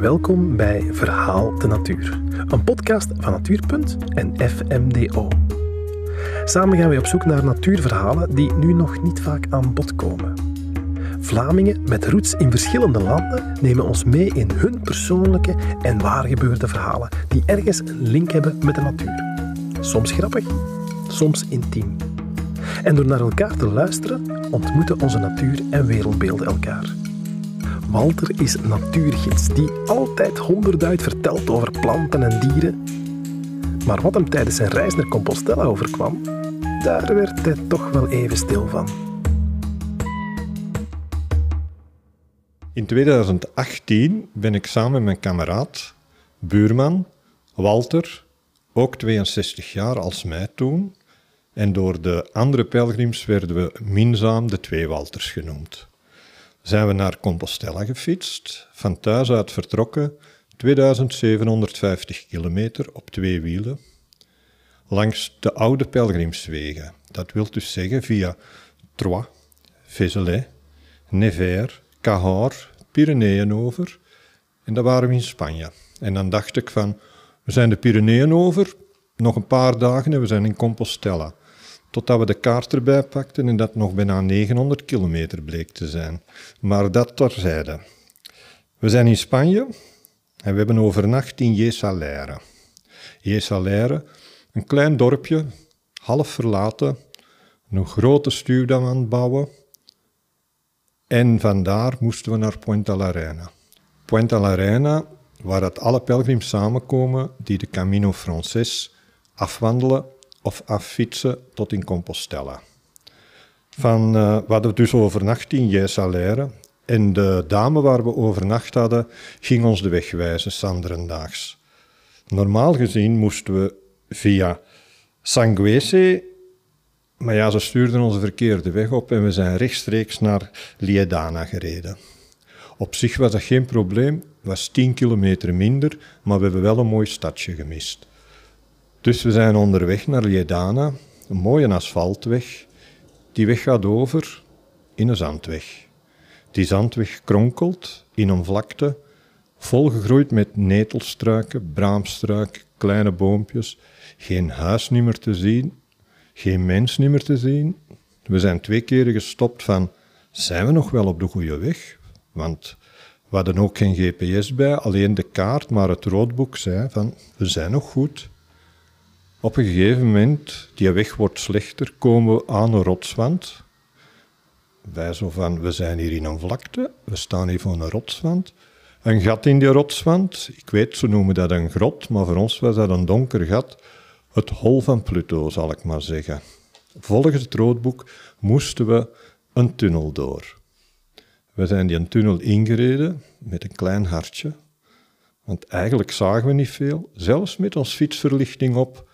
Welkom bij Verhaal de Natuur, een podcast van Natuurpunt en FMDO. Samen gaan we op zoek naar natuurverhalen die nu nog niet vaak aan bod komen. Vlamingen met roots in verschillende landen nemen ons mee in hun persoonlijke en waargebeurde verhalen die ergens een link hebben met de natuur. Soms grappig, soms intiem. En door naar elkaar te luisteren, ontmoeten onze natuur en wereldbeelden elkaar. Walter is natuurgids die altijd honderd vertelt over planten en dieren. Maar wat hem tijdens zijn reis naar Compostela overkwam, daar werd hij toch wel even stil van. In 2018 ben ik samen met mijn kameraad, buurman, Walter, ook 62 jaar als mij toen, en door de andere pelgrims werden we minzaam de twee Walters genoemd zijn we naar Compostela gefietst, van thuis uit vertrokken, 2750 kilometer op twee wielen, langs de oude pelgrimswegen. Dat wil dus zeggen via Troyes, Vézelay, Nevers, Cahors, Pyreneeën over. En dat waren we in Spanje. En dan dacht ik van, we zijn de Pyreneeën over, nog een paar dagen en we zijn in Compostela. Totdat we de kaart erbij pakten en dat nog bijna 900 kilometer bleek te zijn. Maar dat terzijde. We zijn in Spanje en we hebben overnacht in Yesalere. Yesalere, een klein dorpje, half verlaten, een grote stuwdam aan het bouwen. En vandaar moesten we naar Puente la Reina. Puente la Reina, waar het alle pelgrims samenkomen die de Camino Frances afwandelen of affietsen tot in Compostela. Van, uh, we hadden dus overnacht in Jezalere en de dame waar we overnacht hadden ging ons de weg wijzen, sanderendaags. Normaal gezien moesten we via Sanguese, maar ja, ze stuurden onze verkeerde weg op en we zijn rechtstreeks naar Liedana gereden. Op zich was dat geen probleem, was 10 kilometer minder, maar we hebben wel een mooi stadje gemist. Dus we zijn onderweg naar Liedana, een mooie asfaltweg. Die weg gaat over in een zandweg. Die zandweg kronkelt in een vlakte, volgegroeid met netelstruiken, braamstruiken, kleine boompjes. Geen huis meer te zien, geen mens meer te zien. We zijn twee keren gestopt van, zijn we nog wel op de goede weg? Want we hadden ook geen GPS bij, alleen de kaart, maar het roodboek zei van, we zijn nog goed. Op een gegeven moment, die weg wordt slechter, komen we aan een rotswand. Wij zo van, we zijn hier in een vlakte, we staan hier voor een rotswand. Een gat in die rotswand, ik weet, ze noemen dat een grot, maar voor ons was dat een donker gat. Het hol van Pluto, zal ik maar zeggen. Volgens het roodboek moesten we een tunnel door. We zijn die een tunnel ingereden met een klein hartje. Want eigenlijk zagen we niet veel. Zelfs met ons fietsverlichting op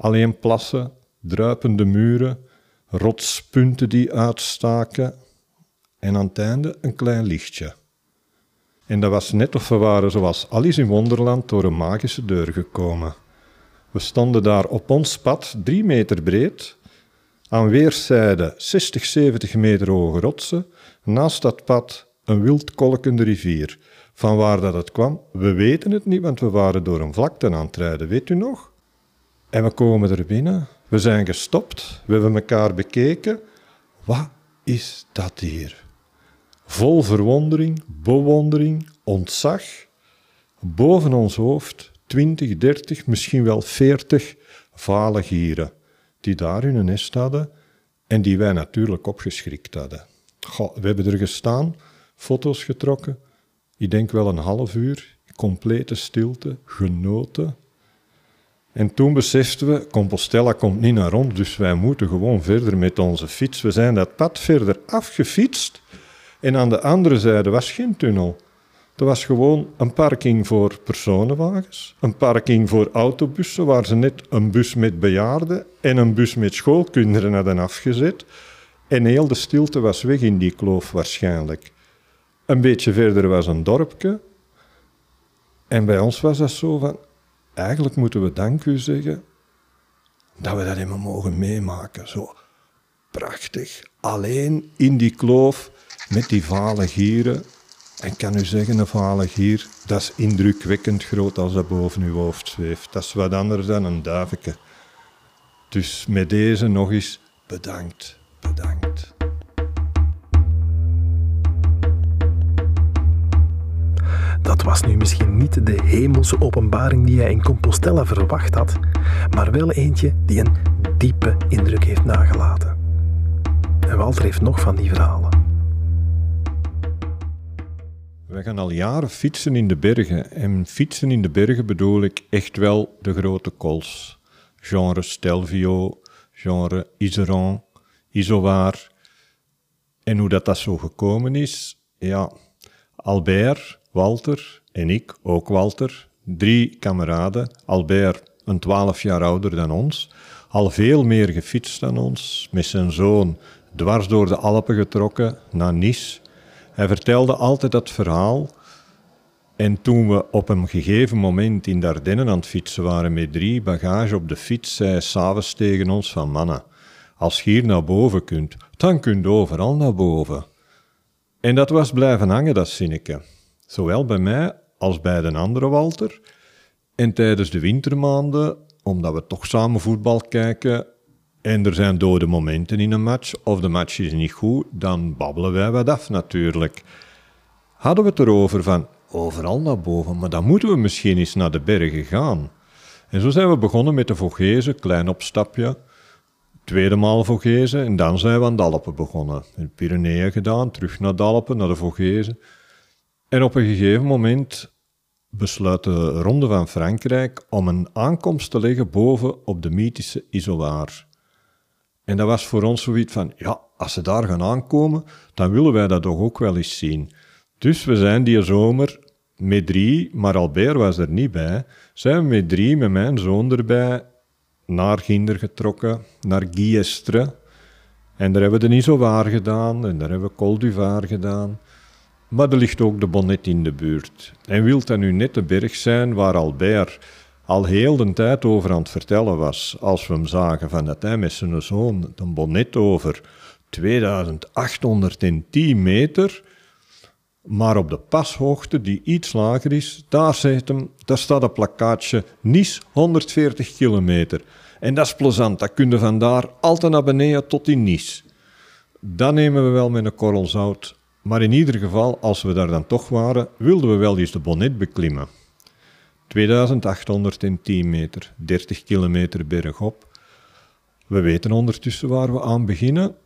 Alleen plassen, druipende muren, rotspunten die uitstaken en aan het einde een klein lichtje. En dat was net of we waren zoals Alice in Wonderland door een magische deur gekomen. We stonden daar op ons pad, drie meter breed, aan weerszijden 60, 70 meter hoge rotsen, naast dat pad een wildkolkende rivier. Van waar dat het kwam, we weten het niet, want we waren door een vlakte aan het rijden, weet u nog? En we komen er binnen, we zijn gestopt, we hebben elkaar bekeken. Wat is dat hier? Vol verwondering, bewondering, ontzag. Boven ons hoofd 20, 30, misschien wel 40 vale gieren, die daar hun nest hadden en die wij natuurlijk opgeschrikt hadden. We hebben er gestaan, foto's getrokken. Ik denk wel een half uur, complete stilte, genoten. En toen beseften we, Compostela komt niet naar ons, dus wij moeten gewoon verder met onze fiets. We zijn dat pad verder afgefietst en aan de andere zijde was geen tunnel. Er was gewoon een parking voor personenwagens, een parking voor autobussen, waar ze net een bus met bejaarden en een bus met schoolkinderen hadden afgezet. En heel de stilte was weg in die kloof waarschijnlijk. Een beetje verder was een dorpje. En bij ons was dat zo van, eigenlijk moeten we dank u zeggen dat we dat helemaal mogen meemaken. Zo prachtig. Alleen in die kloof met die vale gieren En kan u zeggen, een verhaal hier, dat is indrukwekkend groot als dat boven uw hoofd zweeft. Dat is wat anders dan een duifje. Dus met deze nog eens bedankt, bedankt. Dat was nu misschien niet de hemelse openbaring die hij in Compostela verwacht had, maar wel eentje die een diepe indruk heeft nagelaten. En Walter heeft nog van die verhalen. We gaan al jaren fietsen in de bergen. En fietsen in de bergen bedoel ik echt wel de grote kools. Genre Stelvio, genre Iseron, Isovar. En hoe dat, dat zo gekomen is, ja, Albert, Walter en ik, ook Walter, drie kameraden. Albert, een twaalf jaar ouder dan ons, al veel meer gefietst dan ons, met zijn zoon dwars door de Alpen getrokken naar Nice hij vertelde altijd dat verhaal. En toen we op een gegeven moment in de Ardennen aan het fietsen waren met drie bagage op de fiets, zei hij s'avonds tegen ons van mannen, als je hier naar boven kunt, dan kunt overal naar boven. En dat was blijven hangen, dat zinnetje. Zowel bij mij als bij de andere Walter. En tijdens de wintermaanden, omdat we toch samen voetbal kijken, en er zijn dode momenten in een match, of de match is niet goed, dan babbelen wij wat af natuurlijk. Hadden we het erover van overal naar boven, maar dan moeten we misschien eens naar de bergen gaan. En zo zijn we begonnen met de Vogezen, klein opstapje. Tweede maal Vogezen en dan zijn we aan de Alpen begonnen. In de Pyreneeën gedaan, terug naar de Alpen, naar de Vogezen. En op een gegeven moment besluit de Ronde van Frankrijk om een aankomst te leggen boven op de mythische Isolaar. En dat was voor ons zoiets van, ja, als ze daar gaan aankomen, dan willen wij dat toch ook wel eens zien. Dus we zijn die zomer met drie, maar Albert was er niet bij, zijn we met drie, met mijn zoon erbij, naar Ginder getrokken, naar Giestre. En daar hebben we de Isovaar gedaan, en daar hebben we Col du gedaan. Maar er ligt ook de Bonnet in de buurt. En wil dat nu net de berg zijn waar Albert al heel de tijd over aan het vertellen was, als we hem zagen van dat hij met zijn zoon een bonnet over 2810 meter, maar op de pashoogte die iets lager is, daar, zegt hem, daar staat een plakkaatje Nice 140 kilometer. En dat is plezant, dat kun je vandaar altijd naar beneden tot in Nice. Dat nemen we wel met een korrel zout. Maar in ieder geval, als we daar dan toch waren, wilden we wel eens de bonnet beklimmen. 2810 meter, 30 kilometer bergop. We weten ondertussen waar we aan beginnen,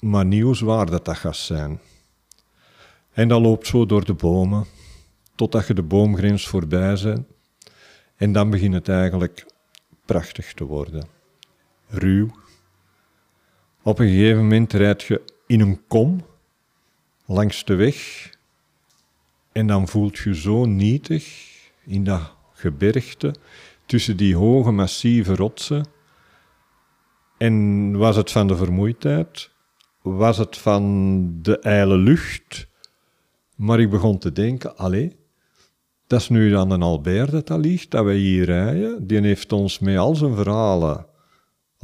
maar nieuws waar dat dat gaat zijn. En dat loopt zo door de bomen, totdat je de boomgrens voorbij bent. En dan begint het eigenlijk prachtig te worden. Ruw. Op een gegeven moment rijd je in een kom langs de weg. En dan voelt je zo nietig in dat gebergte, tussen die hoge massieve rotsen. En was het van de vermoeidheid? Was het van de ijle lucht? Maar ik begon te denken, allee, dat is nu dan een Albert dat dat dat wij hier rijden. Die heeft ons met al zijn verhalen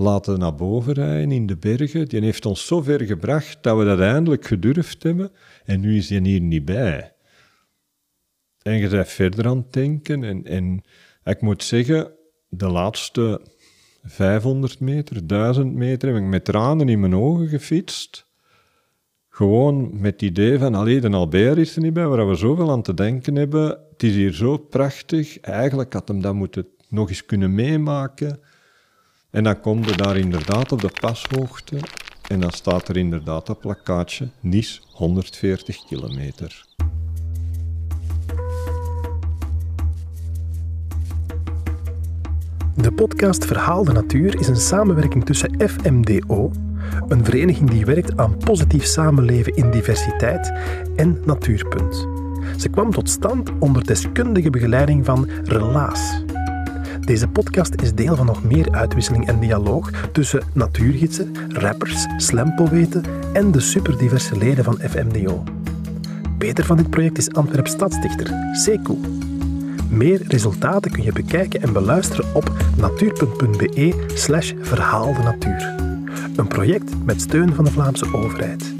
laten naar boven rijden in de bergen. Die heeft ons zo ver gebracht dat we dat eindelijk gedurfd hebben. En nu is hij hier niet bij. En je bent verder aan het denken. En, en ik moet zeggen, de laatste 500 meter, 1000 meter, heb ik met tranen in mijn ogen gefietst. Gewoon met het idee van, alleen de Albert is er niet bij, waar we zoveel aan te denken hebben. Het is hier zo prachtig. Eigenlijk had hem dat moeten nog eens kunnen meemaken. En dan komt er daar inderdaad op de pashoogte. En dan staat er inderdaad dat plakkaatje, Nice 140 kilometer. De podcast Verhaal de Natuur is een samenwerking tussen FMDO, een vereniging die werkt aan positief samenleven in diversiteit, en Natuurpunt. Ze kwam tot stand onder deskundige begeleiding van Relaas. Deze podcast is deel van nog meer uitwisseling en dialoog tussen natuurgidsen, rappers, slampoëten en de superdiverse leden van FMDO. Beter van dit project is Antwerp stadsdichter Sekou. Meer resultaten kun je bekijken en beluisteren op natuur.be slash verhaal de natuur. Een project met steun van de Vlaamse overheid.